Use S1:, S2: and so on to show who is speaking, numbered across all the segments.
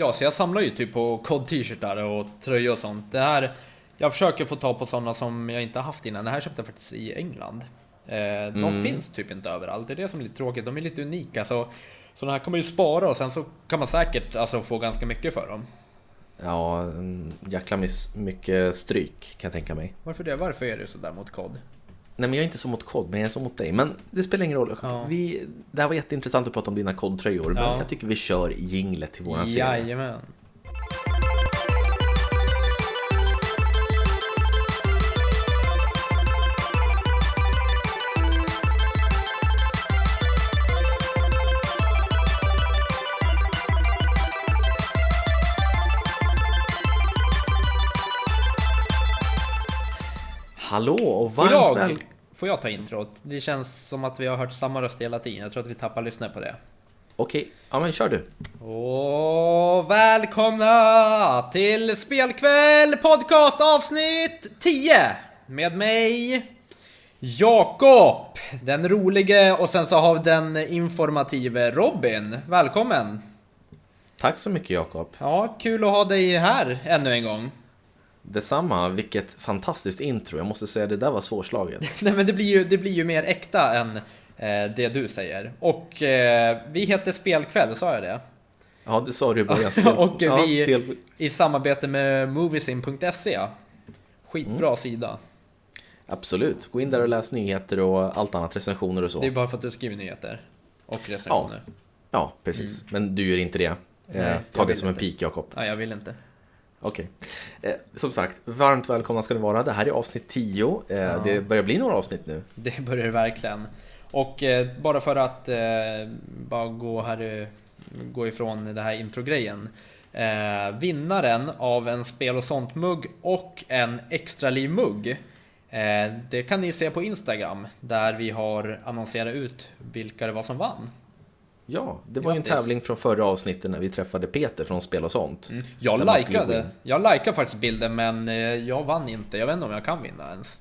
S1: Ja, så jag samlar ju typ på COD t-shirtar och tröjor och sånt. Det här, jag försöker få tag på sådana som jag inte haft innan. Det här köpte jag faktiskt i England. Eh, de
S2: Mm.
S1: finns typ inte överallt, det är det som är lite tråkigt. De är lite unika. Så sådana här kan man ju spara och sen så kan man säkert alltså, få ganska mycket för dem.
S2: Ja, en jäkla miss, mycket stryk kan jag tänka mig.
S1: Varför det? Varför är du sådär mot COD?
S2: Nej men jag är inte så mot kod, men jag är så mot dig. Men det spelar ingen roll.
S1: Ja.
S2: Vi, det här var jätteintressant att prata om dina kodtröjor, men
S1: Ja.
S2: jag tycker vi kör jinglet till våran serie.
S1: Jajamän.
S2: Hallå och
S1: Får
S2: varmt
S1: jag,
S2: väl...
S1: får jag ta introt? Det känns som att vi har hört samma röst hela tiden. Jag tror att vi tappar lyssnare på det.
S2: Okej, ja men kör du.
S1: Och välkomna till Spelkväll podcast avsnitt 10 med mig Jakob, den rolige och sen så har vi den informative Robin. Välkommen!
S2: Tack så mycket Jakob.
S1: Ja, kul att ha dig här ännu en gång.
S2: Detsamma, vilket fantastiskt intro. Jag måste säga det där var svårslaget.
S1: Nej men det blir ju, det blir ju mer äkta än eh, det du säger. Och eh, vi heter Spelkväll, sa jag det?
S2: Ja, det sa du i början. Spel...
S1: Och
S2: ja,
S1: vi-
S2: spel...
S1: I samarbete med Moviesin.se. Skitbra sida.
S2: Absolut, gå in där och läs nyheter och allt annat, recensioner och så.
S1: Det är bara för att du skriver nyheter. Och recensioner. Ja,
S2: Ja, precis. Men du gör inte det.
S1: Nej,
S2: eh, ta det som en pik Jakob.
S1: jag vill inte.
S2: Okej. Eh, som sagt, varmt välkomna ska ni vara. Det här är avsnitt 10. Eh, Det börjar bli några avsnitt nu.
S1: Det börjar det verkligen. Och eh, bara för att eh, bara gå, här, gå ifrån det här introgrejen. Eh, vinnaren av en spel och sånt mugg och en extra mugg. Eh, det kan ni se på Instagram där vi har annonserat ut vilka det var som vann.
S2: Ja, det var ju en tävling från förra avsnittet när vi träffade Peter från Spel och sånt.
S1: Jag
S2: skulle gå
S1: likade, jag likade faktiskt bilden men eh, jag vann inte. Jag vet inte om jag kan vinna ens.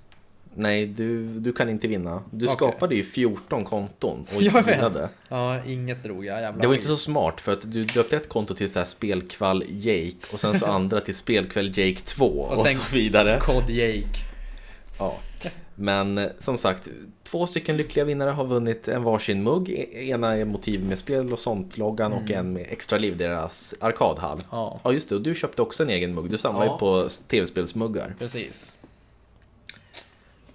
S2: Nej, du, du kan inte vinna. Du
S1: Okej.
S2: skapade ju 14 konton och
S1: Jag vet.
S2: vinnade.
S1: Ja, inget drog jag. Jävla
S2: Det var
S1: skit.
S2: inte så smart för att du döpte ett konto till så här spelkvall Jake och sen så andra till spelkväll Jake 2 och,
S1: sen-
S2: så vidare.
S1: Cod Jake.
S2: Ja. Men eh, som sagt, två stycken lyckliga vinnare har vunnit en varsin mugg. E- Ena är motiv med spel och sånt-loggan och en med extra liv, deras arkadhall.
S1: Mm. Ja.
S2: Ja just det, och du köpte också en egen mugg. Du samlar
S1: Ja.
S2: ju på tv-spelsmuggar.
S1: Precis.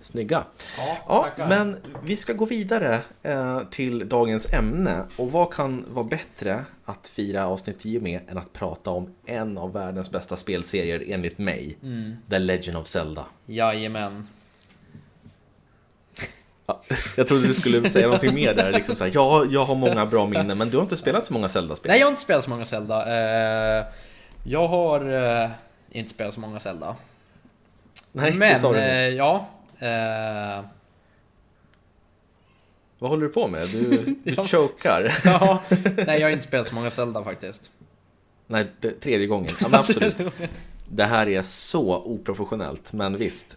S2: Snygga.
S1: Ja,
S2: Ja, men vi ska gå vidare eh, till dagens ämne. Och vad kan vara bättre att fira avsnitt 10 med än att prata om en av världens bästa spelserier enligt mig.
S1: Mm.
S2: The Legend of Zelda.
S1: Jajamän.
S2: Ja, jag trodde du skulle säga någonting mer där. Liksom så här, ja, jag har många bra minnen, men du har inte spelat så många Zelda-spel.
S1: Nej, jag har inte spelat så många Zelda. Eh, jag har eh, inte spelat så många Zelda.
S2: Nej, det
S1: Men,
S2: sa du
S1: eh,
S2: nyss.
S1: ja. Eh,
S2: Vad håller du på med? Du, du
S1: Ja.
S2: chokar.
S1: ja, nej, jag har inte spelat så många Zelda faktiskt.
S2: Nej, det, tredje gången. Ja, men absolut. Det här är så oprofessionellt, men visst.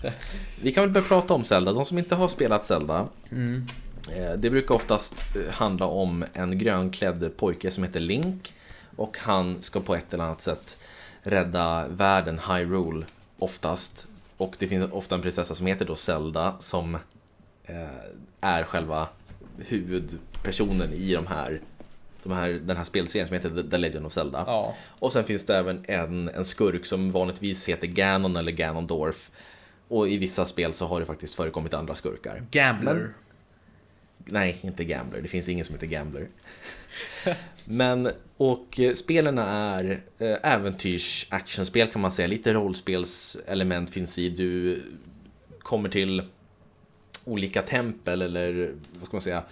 S2: Vi kan väl börja prata om Zelda. De som inte har spelat Zelda.
S1: Mm.
S2: eh, Det brukar oftast eh, handla om en grönklädd pojke som heter Link. Och han ska på ett eller annat sätt rädda världen Hyrule oftast. Och det finns ofta en prinsessa som heter då Zelda som eh, är själva huvudpersonen i de här, de här, den här spelserien som heter The- Legend of Zelda.
S1: Ja,
S2: Och sen finns det även en, en skurk som vanligtvis heter Ganon eller Ganondorf. Och i vissa spel så har det faktiskt förekommit andra skurkar.
S1: Gambler.
S2: Men- Nej, inte Gambler. Det finns ingen som heter Gambler. Men, och eh, spelen är eh, äventyrs actionspel kan man säga. Lite rollspelselement finns i. Du kommer till olika tempel eller vad ska man säga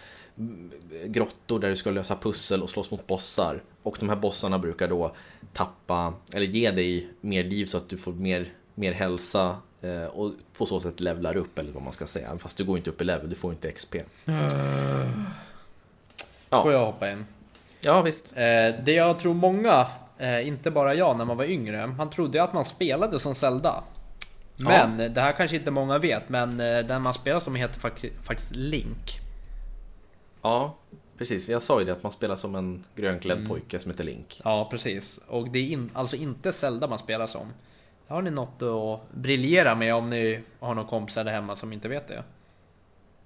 S2: grottor där du ska lösa pussel och slåss mot bossar. Och de här bossarna brukar då tappa, eller ge dig mer liv så att du får mer, mer hälsa eh, och på så sätt levlar upp eller vad man ska säga. Fast du går inte upp i level, du får inte XP. Ja.
S1: Får jag hoppa in?
S2: Ja visst.
S1: Eh, det jag tror många, eh, inte bara jag när man var yngre, man trodde att man spelade som Zelda. Men det här kanske inte många vet, men eh, den man spelar som heter fak- faktiskt Link.
S2: Ja, Precis, jag sa ju det att man spelar som en grönklädd
S1: Mm.
S2: pojke som heter Link.
S1: Ja, precis. Och det är in, alltså inte Zelda man spelar som. Har ni något att briljera med om ni har någon kompisar där hemma som inte vet det?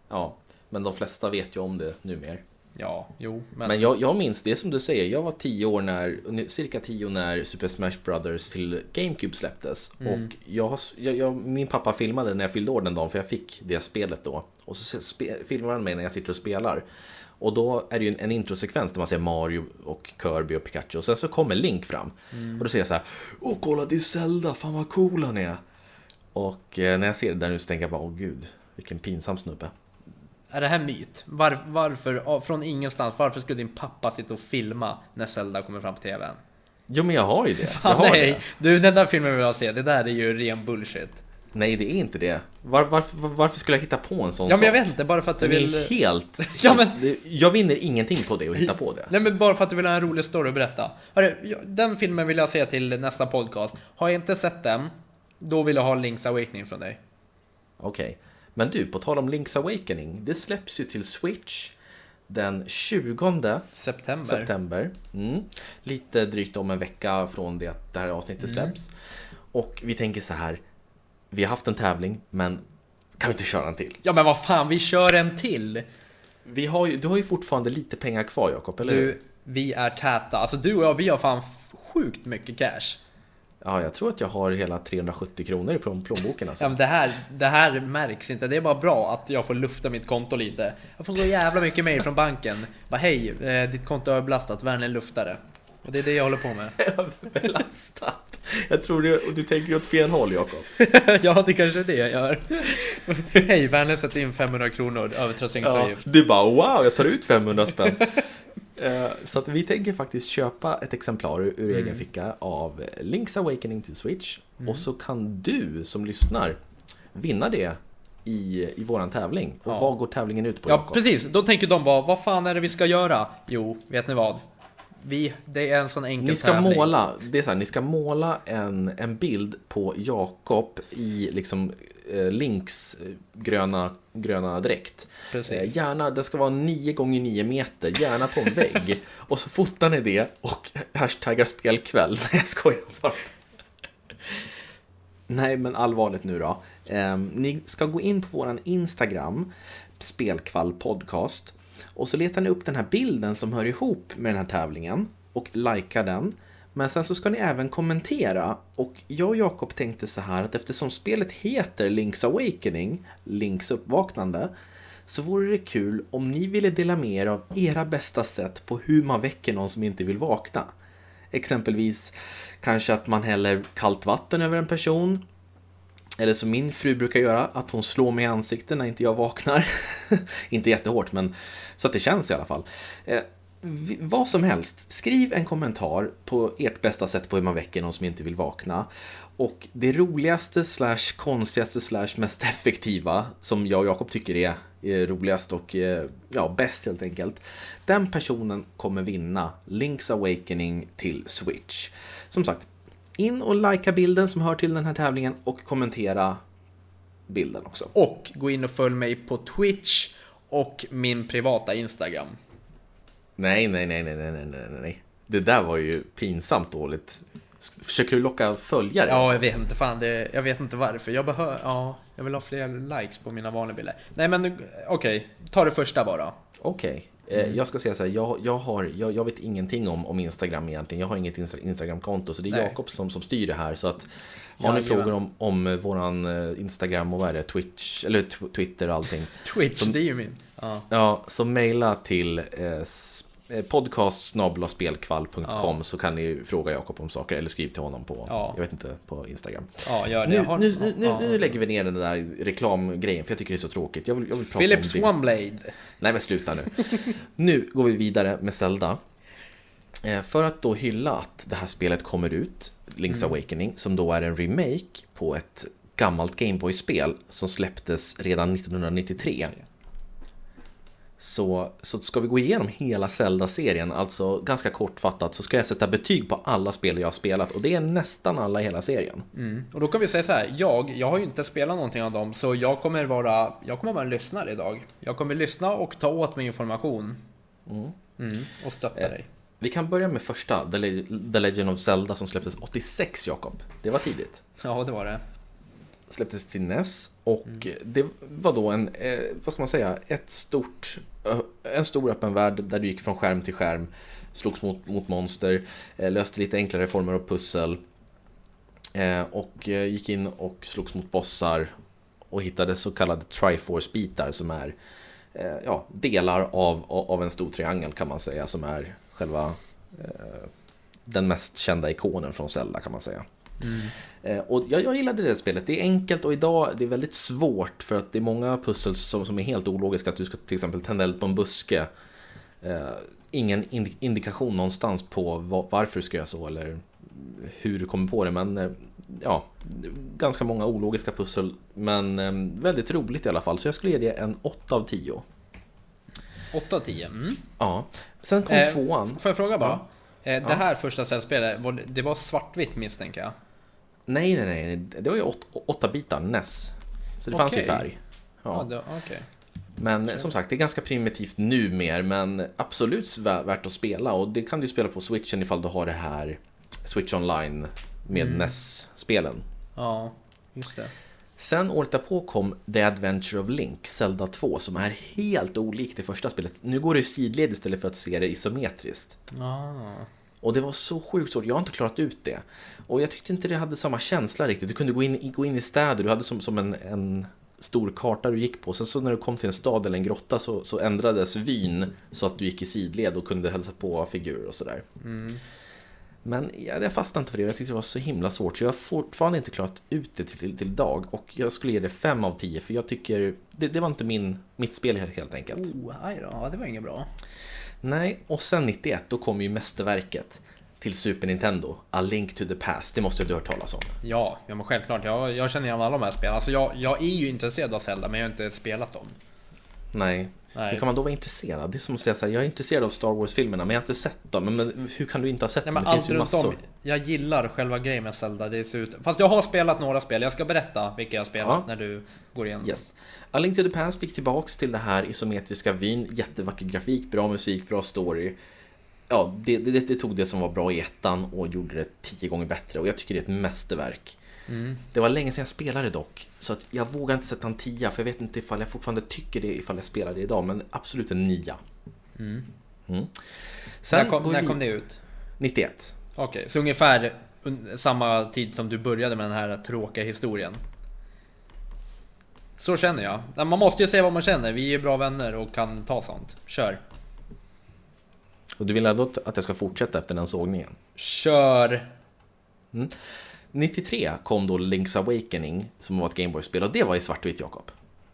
S2: Ja, men de flesta vet ju om det numera.
S1: Ja, jo, men...
S2: Men jag, jag minns det som du säger, jag var tio år när, cirka tio när Super Smash Brothers till GameCube släpptes.
S1: Mm.
S2: Och jag, jag, min pappa filmade när jag fyllde år den dagen, för jag fick det spelet då. Och så spe, filmar han mig när jag sitter och spelar. Och då är det ju en, en introsekvens där man ser Mario och Kirby och Pikachu. Och sen så kommer Link fram.
S1: Mm.
S2: Och då säger jag så här, Åh kolla det är Zelda, fan vad cool han är. Och eh, när jag ser det där nu så tänker jag bara, åh gud, vilken pinsam snubbe.
S1: Är det här myt? Var, varför, från ingenstans, varför skulle din pappa sitta och filma när Zelda kommer fram på TVn?
S2: Jo men jag har ju det. Jag
S1: Fan
S2: har
S1: nej!
S2: det.
S1: Du, den där filmen vill jag se, det där är ju ren bullshit.
S2: Nej, det är inte det. Var, varför, varför skulle jag hitta på en sån
S1: Ja men jag
S2: sak?
S1: vet inte, bara för att du vill...
S2: är helt...
S1: Ja, men-
S2: det- Jag vinner ingenting på det och hitta på det.
S1: Nej men bara för att du vill ha en rolig story att berätta. Hörru, jag- den filmen vill jag se till nästa podcast. Har jag inte sett den, då vill jag ha Link's Awakening från dig.
S2: Okej. Men du, på tal om Link's Awakening. Det släpps ju till Switch den 20
S1: September.
S2: september. Mm. Lite drygt om en vecka från det att det här avsnittet
S1: Mm.
S2: släpps. Och vi tänker så här. Vi har haft en tävling, men kan vi inte köra en till?
S1: Ja men vad fan, vi kör en till!
S2: Vi har ju, du har ju fortfarande lite pengar kvar Jakob, eller hur?
S1: Vi är täta. Alltså du och jag, vi har fan sjukt mycket cash.
S2: Ja, jag tror att jag har hela 370 kronor i plån- plånboken alltså.
S1: Ja, men det, här, det här märks inte. Det är bara bra att jag får lufta mitt konto lite. Jag får så jävla mycket mail från banken. Bara hej, eh, ditt konto är överbelastat, vänligen luftare. Och det är det jag håller på med.
S2: Överbelastat. Jag tror du, och du tänker åt fel håll Jakob.
S1: ja, det kanske är det jag gör. hej, vänligen sätt in 500 kronor
S2: Ja,
S1: övertröskningsavgift.
S2: du bara wow, jag tar ut 500 spänn. Eh, Så att vi tänker faktiskt köpa ett exemplar ur, ur egen ficka av Link's Awakening till Switch. Och så kan du som lyssnar vinna det i, i våran tävling. Och
S1: Ja.
S2: vad går tävlingen ut på
S1: Ja,
S2: Jakob?
S1: precis. Då tänker de bara, vad fan är det vi ska göra? Jo, vet ni vad? Vi, det är en sån enkel
S2: Ni ska
S1: tävling.
S2: måla, det är så här, ni ska måla en, en bild på Jakob i liksom Links eh, gröna, gröna dräkt.
S1: Precis.
S2: Eh, gärna, den ska vara 9 gånger 9 meter, gärna på en vägg. och så fotar ni det och hashtaggar spelkväll. Nej, jag skojar bara. Nej, men allvarligt nu då. Eh, ni ska gå in på våran Instagram, Spelkvall podcast. Och så letar ni upp den här bilden som hör ihop med den här tävlingen och likea den. Men sen så ska ni även kommentera och jag och Jakob tänkte så här att eftersom spelet heter Link's Awakening, Links uppvaknande, så vore det kul om ni ville dela med er av era bästa sätt på hur man väcker någon som inte vill vakna. Exempelvis kanske att man häller kallt vatten över en person. Eller som min fru brukar göra, att hon slår mig i ansiktet när inte jag vaknar. inte jättehårt, men så att det känns i alla fall. Eh, vad som helst, skriv en kommentar på ert bästa sätt på hur man väcker någon som inte vill vakna. Och det roligaste slash konstigaste slash mest effektiva som jag och Jakob tycker är, är roligast och eh, ja, bäst helt enkelt. Den personen kommer vinna Link's Awakening till Switch. Som sagt, in och likea bilden som hör till den här tävlingen och kommentera bilden också.
S1: Och gå in och följ mig på Twitch och min privata Instagram.
S2: Nej, nej, nej, nej, nej, nej, nej, nej. Det där var ju pinsamt dåligt. Försöker du locka följare?
S1: Ja, jag vet inte fan. Det, jag vet inte varför. Jag behöver... Ja, jag vill ha fler likes på mina vanliga bilder. Nej, men okej. Ta det första bara.
S2: Okej, eh, jag ska säga så här, jag, jag, har, jag, jag vet ingenting om, om Instagram egentligen. Jag har inget Insta- Instagram-konto, så det är. Jakob som, som styr det här. Så att har ni
S1: Jajamän.
S2: frågor om, om eh, våran eh, Instagram och vad är det, Twitch, eller tw- Twitter och allting.
S1: Twitch,
S2: Som-
S1: det är ju min. Ja.
S2: Ja, så mejla till eh, eh, podcastsnabelaspelkvall.com
S1: Ja.
S2: så kan ni fråga Jakob om saker eller skriv till honom på,
S1: Ja.
S2: jag vet inte, på Instagram.
S1: ja, gör det.
S2: Nu,
S1: har-
S2: nu, nu,
S1: ja.
S2: nu lägger vi ner den där reklamgrejen för jag tycker det är så tråkigt. Jag vill, jag vill prata
S1: Philips
S2: om det.
S1: Oneblade.
S2: Nej men sluta nu. nu går vi vidare med Zelda. Eh, För att då hylla att det här spelet kommer ut, Link's Awakening, som då är en remake på ett gammalt Gameboy-spel som släpptes redan 1993. Så, så ska vi gå igenom hela Zelda-serien, alltså ganska kortfattat, så ska jag sätta betyg på alla spel jag har spelat och det är nästan alla i hela serien.
S1: Mm. Och då kan vi säga så här, jag, jag har ju inte spelat någonting av dem, så jag kommer vara, jag kommer vara en lyssnare idag. Jag kommer lyssna och ta åt mig information. Mm, och stöttar
S2: Eh,
S1: dig.
S2: Vi kan börja med första, The Legend of Zelda som släpptes 86, Jakob. Det var tidigt.
S1: Ja, det var det.
S2: Släpptes till NES och det var då en, eh, vad ska man säga, ett stort, ö- en stor öppen värld där du gick från skärm till skärm, slogs mot, mot monster, eh, löste lite enklare former av pussel eh, och eh, gick in och slogs mot bossar och hittade så kallade Triforce-bitar som är eh, ja, delar av, av en stor triangel kan man säga som är själva eh, den mest kända ikonen från Zelda kan man säga. Eh, Och jag, jag gillade det spelet. Det är enkelt och idag det är väldigt svårt för att det är många pussels som, som är helt ologiska. Att du ska till exempel tända eld på en buske. Eh, ingen indi- indikation någonstans på va- varför du ska göra så eller hur du kommer på det. Men eh, ja, ganska många ologiska pussel. Men eh, väldigt roligt i alla fall. Så jag skulle ge det en 8 av 10.
S1: 8 av 10. Mm.
S2: Ja. Sen kom
S1: Eh,
S2: tvåan.
S1: Får jag fråga bara?
S2: Ja.
S1: Eh, Det här första cellspelet, det var svartvitt misstänker jag?
S2: Nej, nej, nej. Det var ju 8 bitar NES. Så det fanns ju färg.
S1: Ja, det, okej.
S2: Men som sagt, det är ganska primitivt nu mer, men absolut vä- värt att spela. Och det kan du spela på switchen ifall du har det här Switch Online med NES-spelen.
S1: Ja, just det.
S2: Sen året därpå kom The Adventure of Link, Zelda 2, som är helt olikt det första spelet. Nu går det sidled istället för att se det isometriskt.
S1: Ah.
S2: Och det var så sjukt svårt, jag har inte klarat ut det. Och jag tyckte inte det hade samma känsla riktigt. Du kunde gå in, gå in i städer, du hade som, som en, en stor karta du gick på. Sen så när du kom till en stad eller en grotta så, så ändrades vyn så att du gick i sidled och kunde hälsa på figurer och sådär. Men ja, jag fastnade inte för det jag tyckte det var så himla svårt så jag har fortfarande inte klarat ut det till, till, till idag. Och jag skulle ge det 5 av 10 för jag tycker det, det var inte min, mitt spel helt enkelt.
S1: Oh, aj då. Ja, det var inget bra.
S2: Nej, och sen 91 då kom ju mästerverket till Super Nintendo, A Link to the Past. Det måste du ha hört talas om.
S1: Ja, ja men självklart. Jag, jag känner igen alla de här spelen. Alltså jag, jag är ju intresserad av Zelda, men jag har inte spelat dem.
S2: Nej.
S1: Nej.
S2: Hur kan man då vara intresserad? Det är som att säga så här, jag är intresserad av Star Wars-filmerna men jag har inte sett dem. Men, men hur kan du inte ha sett
S1: Nej,
S2: dem? Det
S1: allt
S2: finns ju massor.
S1: om. Jag gillar själva grejen med Zelda. Det ser ut... Fast jag har spelat några spel. Jag ska berätta vilka jag spelat
S2: Ja.
S1: när du går igenom.
S2: Yes. A Link to the Past gick tillbaks till det här isometriska vyn, jättevacker grafik, bra musik, bra story. Ja, det, det, det tog det som var bra i ettan och gjorde det tio gånger bättre och jag tycker det är ett mästerverk.
S1: Mm.
S2: Det var länge sedan jag spelade dock, så att jag vågar inte sätta en tia för jag vet inte ifall jag fortfarande tycker det ifall jag spelar det idag, men absolut en nia.
S1: Mm.
S2: Mm. Sen
S1: När, kom, när kom det ut?
S2: 91.
S1: Okej, så ungefär un- samma tid som du började med den här tråkiga historien. Så känner jag. Man måste ju säga vad man känner. Vi är bra vänner och kan ta sånt. Kör.
S2: Och du vill ändå att jag ska fortsätta efter den sågningen?
S1: Kör!
S2: 93 kom då Link's Awakening som var ett Gameboy-spel och det var i svartvitt Jakob.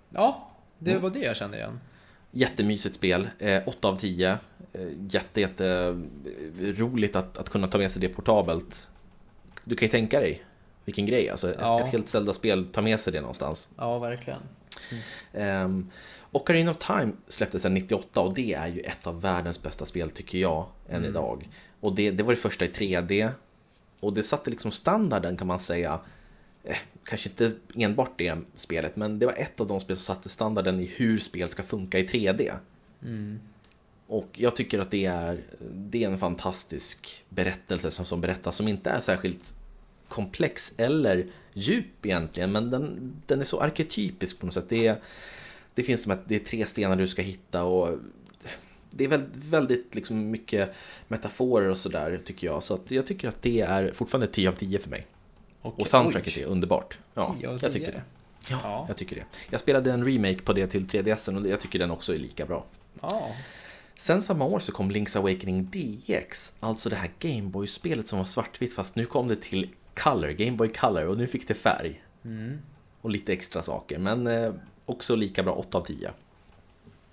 S1: Ja, det
S2: Mm.
S1: var det jag kände igen.
S2: Jättemysigt spel, eh, 8 av 10. Eh, jätte, jätte eh, roligt att, att kunna ta med sig det portabelt. Du kan ju tänka dig vilken grej, alltså ett,
S1: Ja.
S2: ett helt Zelda-spel, ta med sig det någonstans.
S1: Ja, verkligen.
S2: Um, Ocarina of Time släpptes sen 98 och det är ju ett av världens bästa spel tycker jag än idag. Och det, det var det första i 3D och det satte liksom standarden kan man säga. Eh, kanske inte enbart det spelet men det var ett av de spel som satte standarden i hur spel ska funka i 3D. Och jag tycker att det är, det är en fantastisk berättelse som, som berättas som inte är särskilt komplex eller djup egentligen men den, den är så arketypisk på något sätt. Det, är, det finns de här, det är tre stenar du ska hitta och det är väldigt, liksom mycket metaforer och sådär tycker jag. Så att jag tycker att det är fortfarande 10 av 10 för mig.
S1: Okej,
S2: Och soundtracket
S1: oj.
S2: är underbart. Ja,
S1: 10 av
S2: jag
S1: 10.
S2: tycker det. Ja,
S1: Ja.
S2: jag tycker det. Jag spelade en remake på det till 3DSen och jag tycker den också är lika bra.
S1: Ja.
S2: Sen samma år så kom Link's Awakening DX, alltså det här Gameboy-spelet som var svartvitt fast nu kom det till Color, Game Boy Color och nu fick det färg.
S1: Mm.
S2: Och lite extra saker, men eh, också lika bra 8 av 10.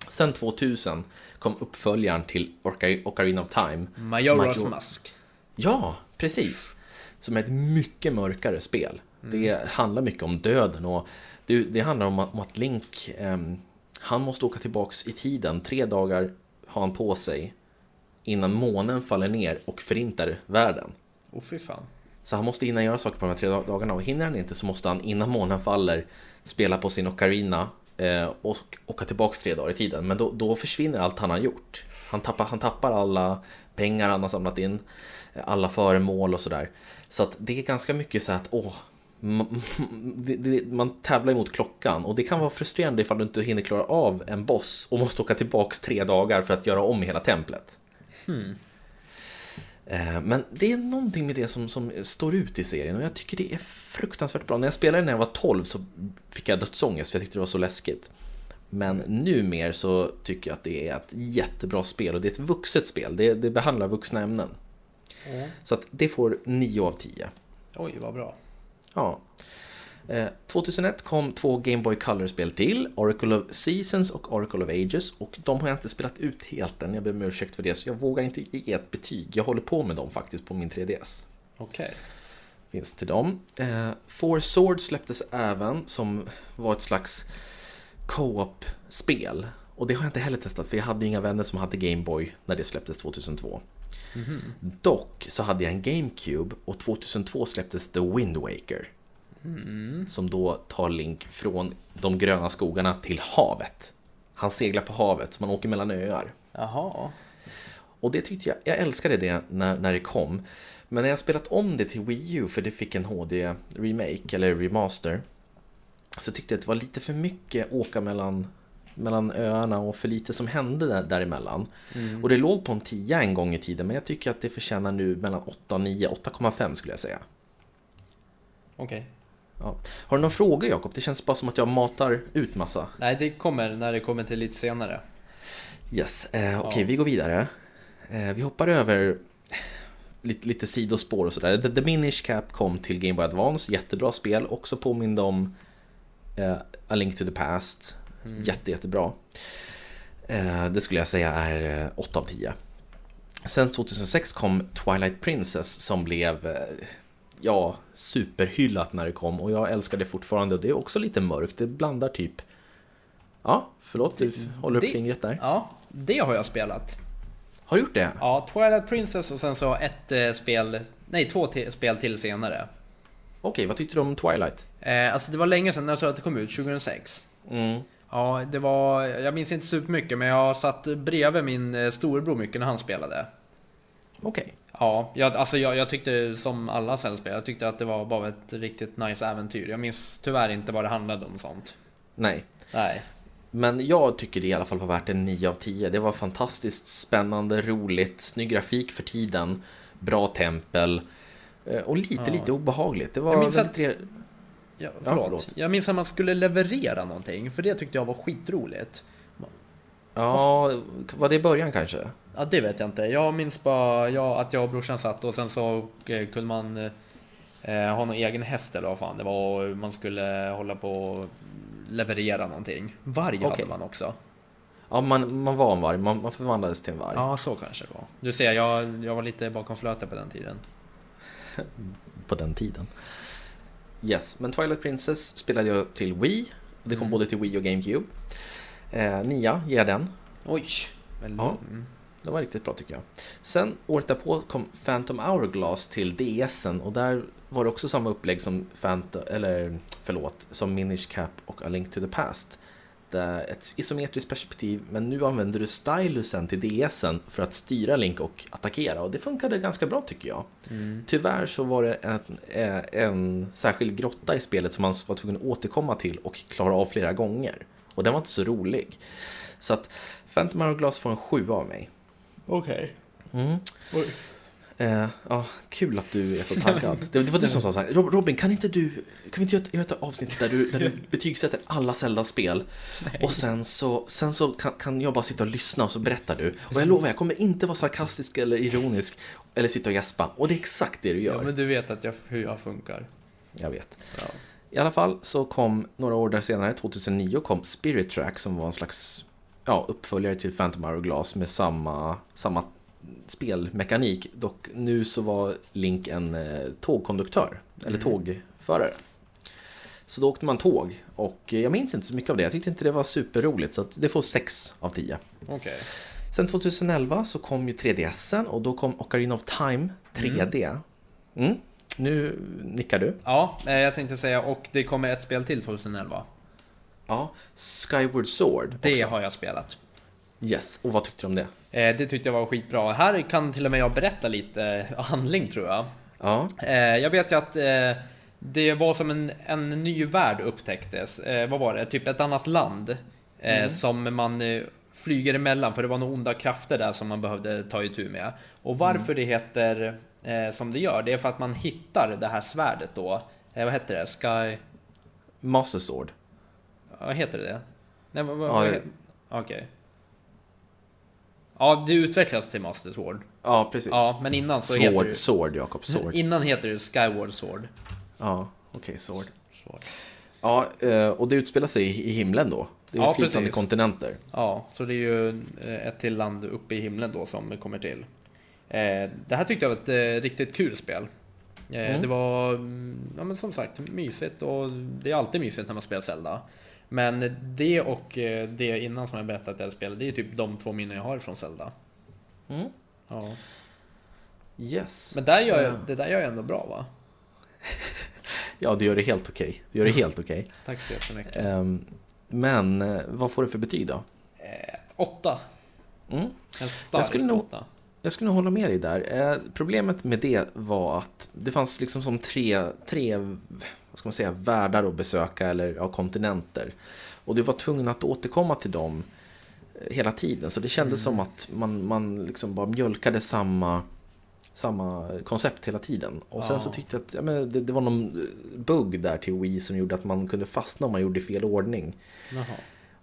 S2: Sen 2000 kom uppföljaren till Ocar- Ocarina of Time.
S1: Majoras
S2: Major-
S1: Mask.
S2: Ja, precis! Som är ett mycket mörkare spel. Det handlar mycket om döden och det, det handlar om att, om att Link, ehm, han måste åka tillbaks i tiden. Tre dagar har han på sig innan månen faller ner och förintar världen.
S1: Åh fy fan.
S2: Så han måste hinna göra saker på de här tre dag- dagarna och hinner han inte så måste han innan månen faller spela på sin ocarina eh, Eh, och åka tillbaka tre dagar i tiden. Men då, då försvinner allt han har gjort. Han tappar, han tappar alla pengar han har samlat in, eh, alla föremål och sådär. Så att det är ganska mycket så att, åh, man, det, det, man tävlar emot klockan och det kan vara frustrerande ifall du inte hinner klara av en boss och måste åka tillbaks tre dagar för att göra om hela templet. Hmm. Men det är någonting med det som, som står ut i serien och jag tycker det är fruktansvärt bra. När jag spelade när jag var 12 så fick jag dödsångest för jag tyckte det var så läskigt. Men numer så tycker jag att det är ett jättebra spel och det är ett vuxet spel. Det, det behandlar vuxna ämnen. Mm. Så att det får 9 av 10.
S1: Oj, vad bra.
S2: Ja. 2001 eh, kom två Game Boy Color-spel till, Oracle of Seasons och Oracle of Ages. Och de har jag inte spelat ut helt än, jag ber om ursäkt för det, så jag vågar inte ge ett betyg. Jag håller på med dem faktiskt på min 3DS.
S1: Okej. Okay.
S2: Finns till dem. Eh, Four Swords släpptes även, som var ett slags co-op-spel. Och det har jag inte heller testat, för jag hade inga vänner som hade Game Boy när det släpptes 2002. Mm -hmm. Dock så hade jag en GameCube och 2002 släpptes The Wind Waker. Mm. Som då tar Link från de gröna skogarna till havet. Han seglar på havet, så man åker mellan öar.
S1: Jaha.
S2: Och det tyckte jag, jag älskade det när, när det kom. Men när jag spelat om det till Wii U, för det fick en HD-remake eller remaster. Så tyckte jag att det var lite för mycket åka mellan, mellan öarna och för lite som hände där, däremellan. Mm. Och det låg på en 10 en gång i tiden, men jag tycker att det förtjänar nu mellan 8 och 9, 8,5 skulle jag säga.
S1: Okej. Okay.
S2: Ja. Har du några frågor Jakob? Det känns bara som att jag matar ut massa.
S1: Nej, det kommer när det kommer till lite senare.
S2: Yes, eh, okej okay, ja. vi går vidare. Eh, vi hoppar över lite, lite sidospår och sådär. The, The Minish Cap kom till Game Boy Advance, jättebra spel. Också påminde om eh, A Link to the Past. Mm. Jätte, jättebra. Eh, det skulle jag säga är 8 eh, av 10. Sen 2006 kom Twilight Princess som blev eh, ja, superhyllat när det kom och jag älskar det fortfarande. Det är också lite mörkt, det blandar typ... Ja, förlåt, du håller upp det, fingret där.
S1: Ja, det har jag spelat.
S2: Har du gjort det?
S1: Ja, Twilight Princess och sen så ett eh, spel, nej två spel till senare.
S2: Okej, vad tyckte du om Twilight?
S1: Eh, alltså det var länge sedan, jag tror att det kom ut, 2006. Mm. Ja, det var, jag minns inte supermycket men jag satt bredvid min eh, storebror mycket när han spelade.
S2: Okej.
S1: Ja, jag, alltså jag, jag tyckte som alla sällspel, jag tyckte att det var bara ett riktigt nice äventyr. Jag minns tyvärr inte vad det handlade om sånt.
S2: Nej.
S1: Nej.
S2: Men jag tycker det i alla fall var värt en 9 av 10. Det var fantastiskt spännande, roligt, snygg grafik för tiden, bra tempel eh, och lite, ja. lite obehagligt. Det var jag minns väldigt... Att...
S1: Ja, förlåt. Ja, förlåt. Jag minns att man skulle leverera någonting, för det tyckte jag var skitroligt.
S2: Ja, var det i början kanske?
S1: Ja, det vet jag inte. Jag minns bara ja, att jag och brorsan satt och sen så eh, kunde man eh, ha någon egen häst eller vad fan det var. Och man skulle hålla på och leverera någonting. Varg okay. hade man också.
S2: Ja, man, man var en varg. Man, man förvandlades till en varg.
S1: Ja, så kanske det var. Du ser, jag, jag var lite bakom flötet på den tiden.
S2: på den tiden. Yes, men Twilight Princess spelade jag till Wii. Det kom mm. både till Wii och GameCube. Eh, nia ger den.
S1: Oj!
S2: Väldigt. Ja. Mm. Det var riktigt bra tycker jag. Sen året därpå kom Phantom Hourglass till DSen och där var det också samma upplägg som Phantom, eller förlåt, som Minish Cap och A Link to the Past. Ett isometriskt perspektiv men nu använder du stylusen till DSen för att styra Link och attackera och det funkade ganska bra tycker jag. Mm. Tyvärr så var det en, eh, en särskild grotta i spelet som man var tvungen att återkomma till och klara av flera gånger. Och den var inte så rolig. Så att Phantom Hourglass får en 7 av mig.
S1: Okej.
S2: Okay. Mm. Eh, ja, kul att du är så taggad. Det, det var du som sa så här, Robin, kan inte du, kan vi inte göra ett avsnitt där du, där du betygsätter alla Zelda-spel? Och sen så, sen så kan, kan, jag bara sitta och lyssna och så berättar du. Och jag lovar, jag kommer inte vara sarkastisk eller ironisk eller sitta och gäspa. Och det är exakt det du gör.
S1: Ja, men du vet att jag, hur jag funkar.
S2: Jag vet. Ja. I alla fall så kom några år där senare, 2009, kom Spirit Track som var en slags ja, uppföljare till Phantom Hourglass med samma, samma spelmekanik. Dock nu så var Link en eh, tågkonduktör, eller mm. tågförare. Så då åkte man tåg och jag minns inte så mycket av det. Jag tyckte inte det var superroligt så det får 6 av 10.
S1: Okay.
S2: Sen 2011 så kom ju 3DSen och då kom Ocarina of Time 3D. Mm. Mm. Nu nickar du.
S1: Ja, eh, jag tänkte säga och det kommer ett spel till 2011.
S2: Ja, Skyward Sword
S1: Det
S2: också.
S1: har jag spelat.
S2: Yes, och vad tyckte du om det?
S1: Eh, det tyckte jag var skitbra. Här kan till och med jag berätta lite handling tror jag.
S2: Ja,
S1: Eh, jag vet ju att eh, det var som en, en ny värld upptäcktes. Eh, vad var det? Typ ett annat land. Eh, Som man eh, flyger emellan för det var några onda krafter där som man behövde ta itu med. Och varför det heter som det gör, det är för att man hittar det här svärdet då. Vad heter det? Sky...
S2: Master Sword.
S1: Vad heter det? Nej, vad,
S2: Ja, det-
S1: heter- Okej. Ja, det utvecklas till Master Sword.
S2: Ja, precis.
S1: Ja, men innan så heter
S2: Sword,
S1: det...
S2: Sword, Jakob. Sword.
S1: Innan heter det Skyward Sword.
S2: Ja, okej, Sword.
S1: Sword.
S2: Ja, eh, och det utspelar sig i himlen då. Det är
S1: Ja,
S2: flytande
S1: precis.
S2: kontinenter.
S1: Ja, så det är ju eh, ett till land uppe i himlen då som kommer till. Eh, Det här tyckte jag var ett riktigt kul spel.
S2: Mm.
S1: Det var, mm, ja men som sagt, mysigt och det är alltid mysigt när man spelar Zelda. Men det och eh, det innan som jag berättat att jag spelade, det är typ de två minnen jag har från Zelda.
S2: Mm.
S1: Ja.
S2: Yes.
S1: Men där gör jag,
S2: Ja.
S1: det där gör jag ändå bra va?
S2: Ja, du gör det helt okej. Du gör det helt okej.
S1: Tack så jättemycket.
S2: Ehm, Men eh, vad får du för betyg då?
S1: Eh, åtta.
S2: Mm.
S1: En stark
S2: Jag skulle nog-
S1: åtta.
S2: Jag skulle nog hålla med dig där. Eh, problemet med det var att det fanns liksom som tre, tre vad ska man säga, världar att besöka eller ja, kontinenter. Och du var tvungen att återkomma till dem eh, hela tiden. Så det kändes som att man, man liksom bara mjölkade samma, samma koncept hela tiden. Och sen
S1: Ja.
S2: så tyckte jag att ja, men det, det var någon eh, bugg där till Wii som gjorde att man kunde fastna om man gjorde fel ordning.
S1: Jaha.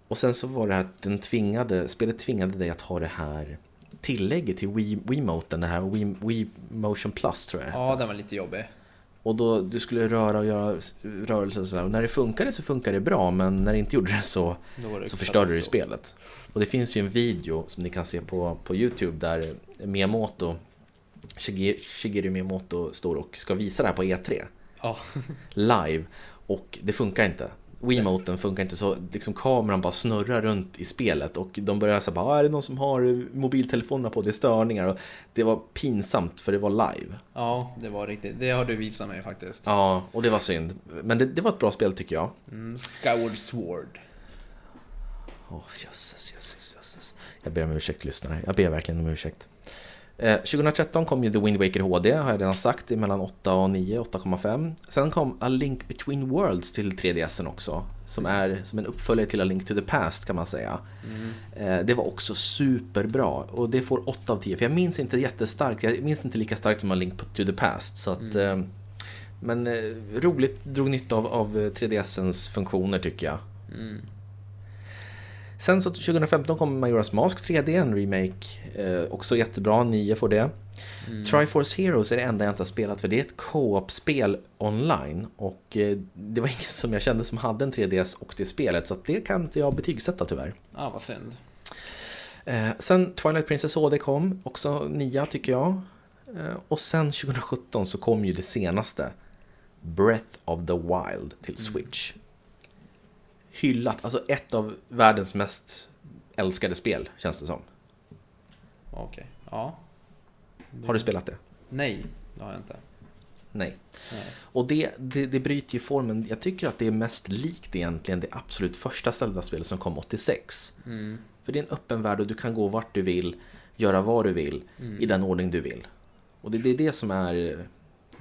S2: Och sen så var det att den tvingade, spelet tvingade dig att ha det här tillägget till Wii, Wiimoten, det här Wii, Wii Motion Plus tror jag
S1: Ja, den var lite jobbig.
S2: Och då du skulle röra och göra rörelser och sådär. Och när det funkade så funkade det bra, men när det inte gjorde det så,
S1: det
S2: så förstörde det
S1: katastrof.
S2: spelet. Och det finns ju en video som ni kan se på, på Youtube där Miyamoto, Shigeru Miyamoto står och ska visa det här på E3
S1: Ja,
S2: live och det funkar inte. Wiimoten funkar inte så liksom kameran bara snurrar runt i spelet och de börjar säga bara "Ah, är det någon som har mobiltelefonerna på, det är störningar och det var pinsamt för det var live.
S1: ja, det var riktigt. Det har du visat mig faktiskt.
S2: Ja, och det var synd. Men det, det var ett bra spel tycker jag.
S1: Mm, Skyward Sword.
S2: Åh, jösses, jösses, jösses. Jag ber om ursäkt lyssnare, jag ber verkligen om ursäkt. Eh, 2013 kom ju The Wind Waker HD, har jag redan sagt, mellan 8 och 9, 8,5. Sen kom A Link Between Worlds till 3DSen också, som är som en uppföljare till A Link to the Past kan man säga. Eh, det var också superbra och det får 8 av 10, för jag minns inte jättestarkt, jag minns inte lika starkt som A Link to the Past. Så att, eh, men eh, roligt, drog nytta av, av 3DSens funktioner tycker jag.
S1: Mm.
S2: Sen så 2015 kom Majora's Mask 3D, en remake. Eh, också jättebra, 9 får det.
S1: Mm.
S2: Triforce Heroes är det enda jag inte har spelat för det är ett co-op-spel online. Och eh, det var ingen som jag kände som hade en 3DS och det spelet så att det kan inte jag betygsätta tyvärr.
S1: Ah, vad synd.
S2: Eh, sen Twilight Princess HD kom, också 9 tycker jag. Eh, och sen 2017 så kom ju det senaste. Breath of the Wild till Switch. Hyllat, alltså ett av världens mest älskade spel känns det som.
S1: Okej. Ja.
S2: Har du spelat det?
S1: Nej, det har jag inte.
S2: Nej.
S1: Nej.
S2: Och det, det, det bryter ju formen. Jag tycker att det är mest likt egentligen det absolut första Zelda-spelet som kom 86.
S1: Mm.
S2: För det är en öppen värld och du kan gå vart du vill, göra vad du vill,
S1: Mm.
S2: i den ordning du vill. Och det, det är det som är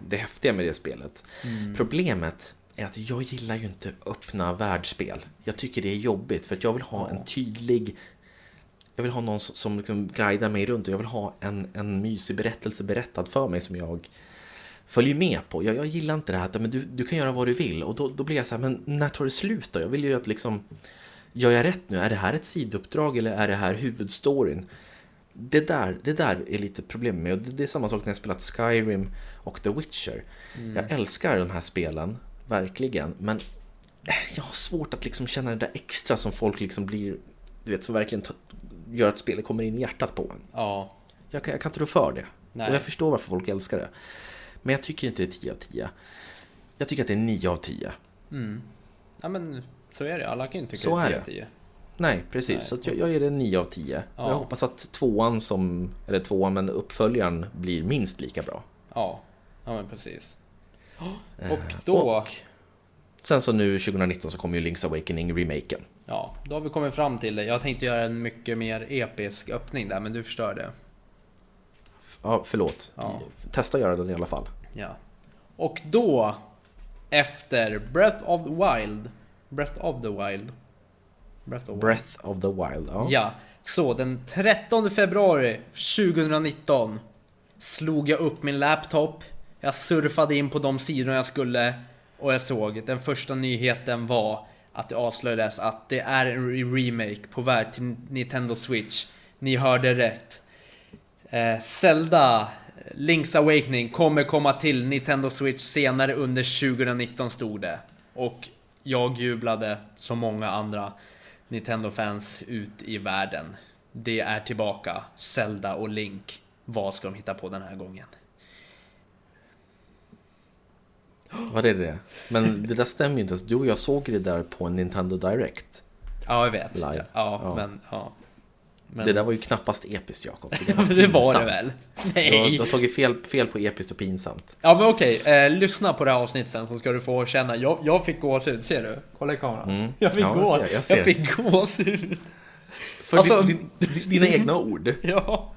S2: det häftiga med det spelet.
S1: Mm.
S2: Problemet är att jag gillar ju inte öppna världsspel. Jag tycker det är jobbigt för att jag vill ha en tydlig... Jag vill ha någon som- som liksom guidar mig runt och jag vill ha en, en mysig berättelse berättad för mig som jag följer med på. Jag, jag gillar inte det här att men du, du kan göra vad du vill och då, då blir jag så här, men när tar det slut då? Jag vill ju att liksom, gör jag rätt nu? Är det här ett sidouppdrag eller är det här huvudstoryn? Det där, det där är lite problem med och det, det är samma sak när jag spelat Skyrim och The Witcher. Jag älskar de här spelen, verkligen, men eh, jag har svårt att liksom känna det där extra som folk liksom blir, du vet, som verkligen gör att spelet kommer in i hjärtat på en.
S1: Ja.
S2: Jag kan, jag kan inte rå för det.
S1: Nej.
S2: Och jag förstår varför folk älskar det. Men jag tycker inte det är 10 av 10. Jag tycker att det är 9 av 10.
S1: Mm. Ja men så är det. Alla kan ju inte tycka
S2: Så
S1: det
S2: är
S1: är
S2: det.
S1: 10.
S2: Nej, precis.
S1: Nej.
S2: Så jag, jag ger det 9 av 10.
S1: Ja.
S2: Jag hoppas att tvåan som, eller tvåan, men uppföljaren blir minst lika bra.
S1: Ja. Ja men precis.
S2: Eh,
S1: Och då...
S2: och Sen så nu 2019 så kommer ju Link's Awakening remaken.
S1: Ja, då har vi kommit fram till det. Jag tänkte göra en mycket mer episk öppning där, men du förstör det.
S2: Ja, förlåt.
S1: Ja.
S2: Testa att göra den i alla fall.
S1: Ja. Och då, efter Breath of the Wild. Breath of the Wild. Breath of.
S2: Breath of the Wild. Ja.
S1: Ja, så den 13 februari 2019 slog jag upp min laptop. Jag surfade in på de sidor jag skulle och jag såg den första nyheten var att det avslöjades att det är en remake på väg till Nintendo Switch. Ni hörde rätt. Eh, Zelda Link's Awakening kommer komma till Nintendo Switch senare under 2019 stod det. Och jag jublade som många andra Nintendo-fans ut i världen. Det är tillbaka, Zelda och Link. Vad ska de hitta på den här gången?
S2: Vad är det? Men det där stämmer ju inte ens. Du och jag såg det där på en Nintendo Direct.
S1: Ja, jag vet. Ja,
S2: Ja.
S1: men... Ja. Men,
S2: Det där var ju knappast episkt Jakob.
S1: det var det
S2: pinsamt.
S1: väl?
S2: Du har,
S1: Nej!
S2: du har tagit fel, fel på episkt och pinsamt.
S1: Ja men okej, eh, lyssna på det här avsnittet sen så ska du få känna. Jag, jag fick gåshud, ser du? Kolla i kameran.
S2: Mm.
S1: Jag fick
S2: Ja, jag
S1: gå,
S2: ser, jag
S1: jag fick gåshud.
S2: För
S1: Alltså-
S2: din, din, dina egna ord.
S1: Ja.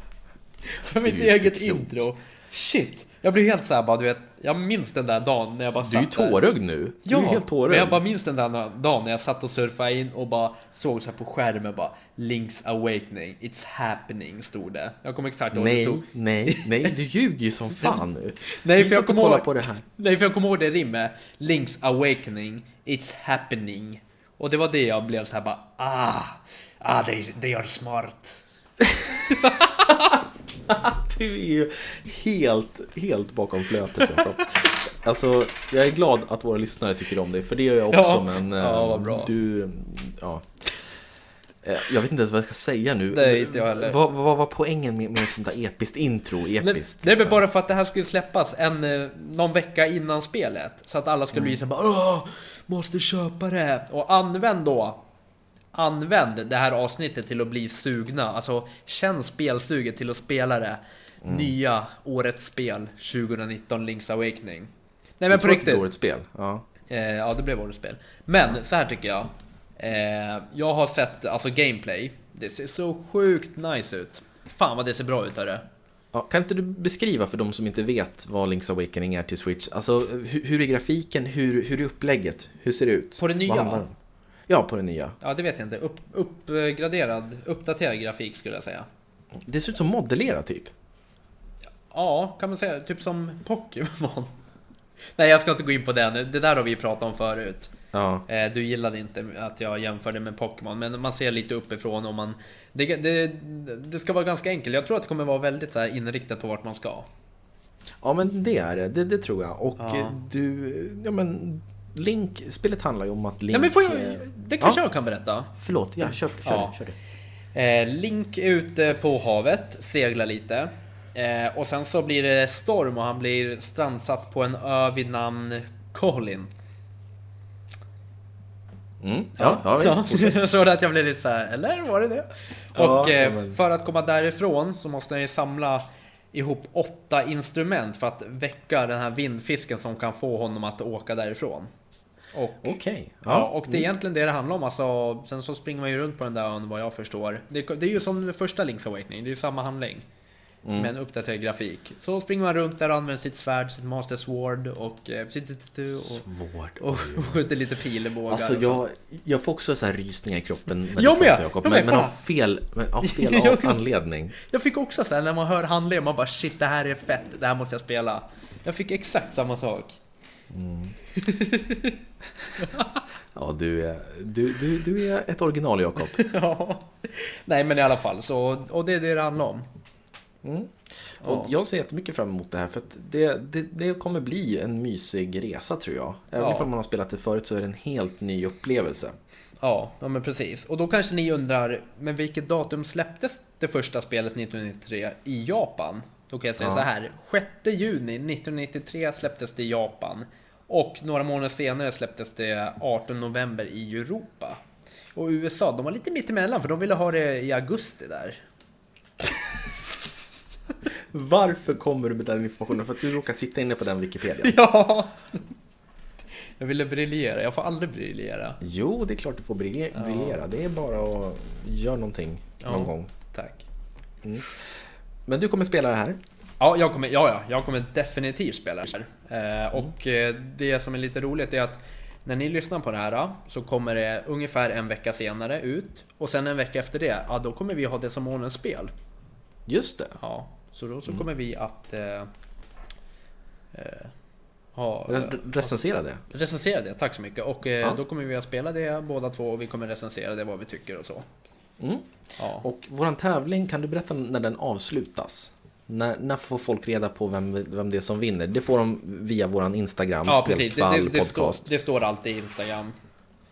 S1: För mitt
S2: Det
S1: eget
S2: klokt.
S1: intro. Shit. Jag blir helt såhär bara, du vet. Jag minns den där dagen när jag bara
S2: Du är ju
S1: satt
S2: tårögd nu. Du
S1: Ja,
S2: är ju helt
S1: men
S2: tårögd.
S1: jag bara minns den där dagen när jag satt och surfade in och bara såg så här på skärmen bara Link's Awakening, It's happening stod det. Jag kommer exakt ihåg det
S2: Nej,
S1: stod.
S2: nej, nej, du ljuger ju som fan nu.
S1: Nej för jag
S2: satt
S1: kommer ihåg,
S2: på det här.
S1: nej för jag kommer ihåg det rimmet. Link's Awakening, It's happening. Och det var det jag blev så här bara ah, ah they, they are smart.
S2: Du är ju helt, helt bakom flötet. Alltså, jag är glad att våra lyssnare tycker om dig, för det gör jag också,
S1: Ja.
S2: men... eh,
S1: Ja, bra.
S2: Du, ja. Eh, Jag vet inte ens vad jag ska säga nu.
S1: Nej, inte jag heller.
S2: Vad, vad var poängen med, med ett sånt där episkt intro?
S1: Nej,
S2: Episkt,
S1: väl
S2: liksom?
S1: bara för att det här skulle släppas en, eh, någon vecka innan spelet. Så att alla skulle bli så här bara Åh, måste köpa det. Och använd då Använd det här avsnittet till att bli sugna. Alltså känn spelsuget till att spela det. Nya årets spel 2019 Link's Awakening. Nej men på riktigt.
S2: årets spel. Ja.
S1: Eh, ja, det blev årets spel. Men så här tycker jag. Eh, jag har sett alltså gameplay. Det ser så sjukt nice ut. Fan vad det ser bra ut hörru.
S2: Ja, kan inte du beskriva för de som inte vet vad Link's Awakening är till Switch? Alltså, hur, hur är grafiken? Hur, hur är upplägget? Hur ser det ut?
S1: På det nya?
S2: Ja, på det nya.
S1: Ja, det vet jag inte. Upp, uppgraderad, uppdaterad grafik skulle jag säga.
S2: Det ser ut som modellerat typ.
S1: Ja, kan man säga. Typ som Pokémon. Nej, jag ska inte gå in på den. Det där har vi pratat om förut.
S2: Ja.
S1: Eh, Du gillade inte att jag jämförde med Pokémon, men man ser lite uppifrån och man... Det, det, det ska vara ganska enkelt. Jag tror att det kommer vara väldigt så inriktat på vart man ska.
S2: Ja men det är det, det, det tror jag. Och
S1: Ja.
S2: du, ja men Link, spelet handlar ju om att Link...
S1: Ja, men får jag,
S2: eh,
S1: det kanske
S2: ja.
S1: jag kan berätta.
S2: Förlåt, ja, kör, kör,
S1: Ja.
S2: kör det.
S1: Eh, Link är ute på havet, seglar lite. Eh, och sen så blir det storm och han blir strandsatt på en ö vid namn Colin.
S2: Mm, ja, ja, visst. fortsätt.
S1: Jag såg att jag blev lite så här, eller var det det?
S2: Ja,
S1: och eh,
S2: ja, men-
S1: för att komma därifrån så måste han ju samla ihop åtta instrument för att väcka den här vindfisken som kan få honom att åka därifrån.
S2: Okej.
S1: ja.
S2: Ja,
S1: och det är egentligen det det handlar om. Alltså, sen så springer man ju runt på den där ön vad jag förstår. Det, det är ju som den första Link's Awakening, det är ju samma handling.
S2: Mm.
S1: Med en uppdaterad grafik. Så springer man runt där och använder sitt svärd, sitt Master Sword och, eh, sitt- och, och, och skjuter lite pilbågar.
S2: Alltså jag, jag får också så här rysningar i kroppen när
S1: Jag
S2: du pratar, Jakob. Men, men av fel, men av fel
S1: Jag-
S2: anledning.
S1: Jag fick också så här när man hör handlingen, man bara shit det här är fett, det här måste jag spela. Jag fick exakt samma sak.
S2: Ja, du är, du, du, du är ett original Jakob.
S1: ja. Nej men i alla fall, så, och det är det det handlar om.
S2: Mm. Och
S1: Ja.
S2: jag ser jättemycket fram emot det här för det, det, det kommer bli en mysig resa tror jag. Även
S1: Ja.
S2: om man har spelat det förut så är det en helt ny upplevelse.
S1: Ja, ja men precis. Och då kanske ni undrar, men vilket datum släpptes det första spelet 1993 i Japan? Då kan jag säga
S2: Ja.
S1: så här. 6 juni 1993 släpptes det i Japan. Och några månader senare släpptes det 18 november i Europa. Och USA, de var lite mittemellan för de ville ha det i augusti där.
S2: Varför kommer du med den informationen? För att du råkar sitta inne på den Wikipedia.
S1: Ja! Jag ville briljera, jag får aldrig briljera.
S2: Jo, det är klart du får briljera.
S1: Ja.
S2: Det är bara att göra någonting någon
S1: Ja.
S2: gång.
S1: Tack.
S2: Men du kommer spela det här.
S1: Ja, jag kommer, ja, ja, jag kommer definitivt spela det här. Eh, och eh, det som är lite roligt är att när ni lyssnar på det här så kommer det ungefär en vecka senare ut. Och sen en vecka efter det, ja då kommer vi ha det som månadens spel.
S2: Just det.
S1: Ja, så då så kommer vi att eh, eh, ha, eh,
S2: Re- recensera det.
S1: recensera det, tack så mycket. Och eh,
S2: Ja.
S1: då kommer vi att spela det båda två och vi kommer recensera det, vad vi tycker och så.
S2: Mm.
S1: Ja.
S2: Och våran tävling, kan du berätta när den avslutas? När, när får folk reda på vem, vem det är som vinner? Det får de via våran Instagram,
S1: Ja precis, det, det, det, står, det står alltid i Instagram.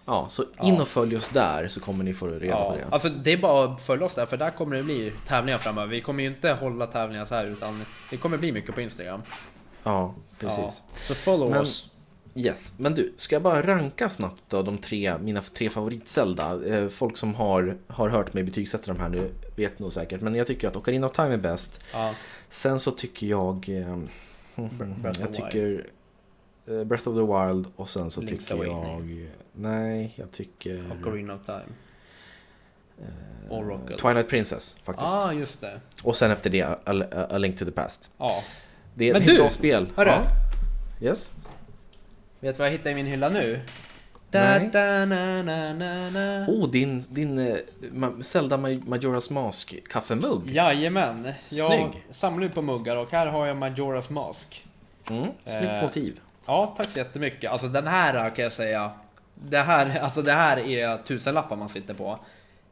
S2: Ja, så in
S1: Ja.
S2: och följ oss där så kommer ni få reda
S1: Ja,
S2: på det.
S1: alltså det är bara att följa oss där för där kommer det bli tävlingar framöver. Vi kommer ju inte hålla tävlingar så här utan det kommer bli mycket på Instagram.
S2: Ja, precis.
S1: Ja, så follow
S2: Men-
S1: oss.
S2: Yes, men du, ska jag bara ranka snabbt då de tre, mina tre favorit-Zelda? Eh, folk som har, har hört mig betygsätta de här nu vet nog säkert, men jag tycker att Ocarina of Time är bäst.
S1: Ja,
S2: Sen så tycker jag... Eh,
S1: of
S2: jag tycker Breath of the Wild och sen så
S1: Link's
S2: tycker
S1: Awakening.
S2: jag... Nej, jag tycker...
S1: Ocarina of Time.
S2: eh,
S1: Oracle.
S2: Twilight Princess faktiskt.
S1: ah, just det.
S2: Och sen efter det, A, A, A Link to the Past.
S1: Ja.
S2: Det är
S1: Men
S2: ett
S1: du,
S2: bra spel.
S1: hörru.
S2: Ja. Yes.
S1: Vet du vad jag hittade i min hylla nu?
S2: Nej.
S1: Da, na, na, na, na.
S2: Oh, din, din eh, Ma- Zelda Maj- Majora's Mask kaffemugg.
S1: Jajamän. Jag
S2: Snygg.
S1: samlar ju på muggar och här har jag Majora's Mask.
S2: Mm, snyggt
S1: Eh,
S2: motiv.
S1: Ja, tack så jättemycket. Alltså den här kan jag säga. Det här, alltså det här är tusenlappar man sitter på.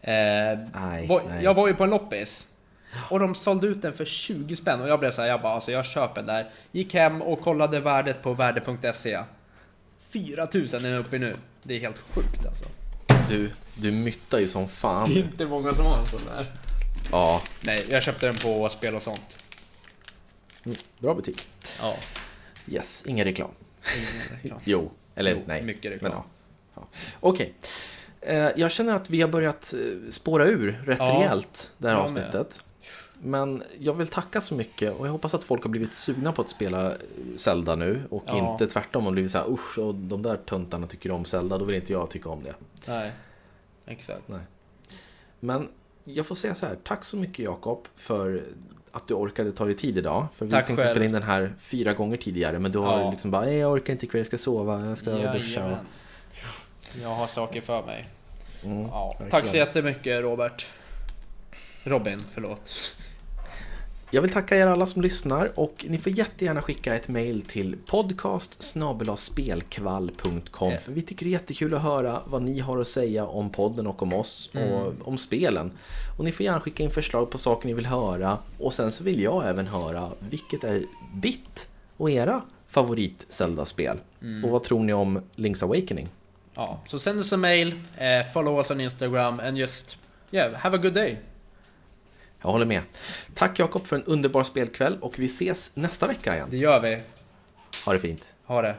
S1: Eh,
S2: Nej,
S1: var,
S2: nej.
S1: Jag var ju på en loppis. Och de sålde ut den för 20 spänn och jag blev så här, jag bara alltså jag köper den där. Gick hem och kollade värdet på värde.se. 4000 är den uppe i nu. Det är helt sjukt alltså.
S2: Du, du myttar ju som fan.
S1: Det är inte många som har en sån där.
S2: Ja,
S1: Nej, jag köpte den på spel och sånt.
S2: mm, bra butik.
S1: Ja.
S2: Yes, ingen reklam.
S1: Ingen reklam.
S2: Jo, eller
S1: Jo,
S2: nej.
S1: mycket
S2: Men
S1: reklam.
S2: ja. ja. Okej. Eh, Jag känner att vi har börjat eh, spåra ur rätt
S1: Ja,
S2: rejält det här
S1: med.
S2: avsnittet. Men jag vill tacka så mycket och jag hoppas att folk har blivit sugna på att spela eh, Zelda nu och
S1: Ja.
S2: inte tvärtom och blivit så här usch, och de där töntarna tycker om Zelda, då vill inte jag tycka om det.
S1: Nej, exakt.
S2: Men jag får säga så här, tack så mycket Jakob för att du orkade ta dig tid idag. För vi
S1: Tack
S2: tänkte
S1: själv.
S2: spela in den här fyra gånger tidigare men du har
S1: Ja.
S2: liksom bara, "Nej, jag orkar inte ikväll, jag ska sova, jag ska duscha.
S1: Jajamän. Jag har saker för mig.
S2: Mm,
S1: Ja, tack så jättemycket Robert. Robin, förlåt.
S2: Jag vill tacka er alla som lyssnar och ni får jättegärna skicka ett mail till podcast spelkvall.com för vi tycker det är jättekul att höra vad ni har att säga om podden och om oss och om spelen. Och ni får gärna skicka in förslag på saker ni vill höra och sen så vill jag även höra vilket är ditt och era favorit Zelda-spel? Och vad tror ni om Link's Awakening?
S1: Ja, så send oss en mail, eh, follow us on Instagram and just yeah, have a good day.
S2: Jag håller med. Tack Jakob för en underbar spelkväll och vi ses nästa vecka igen.
S1: Det gör vi.
S2: Ha det fint.
S1: Ha det.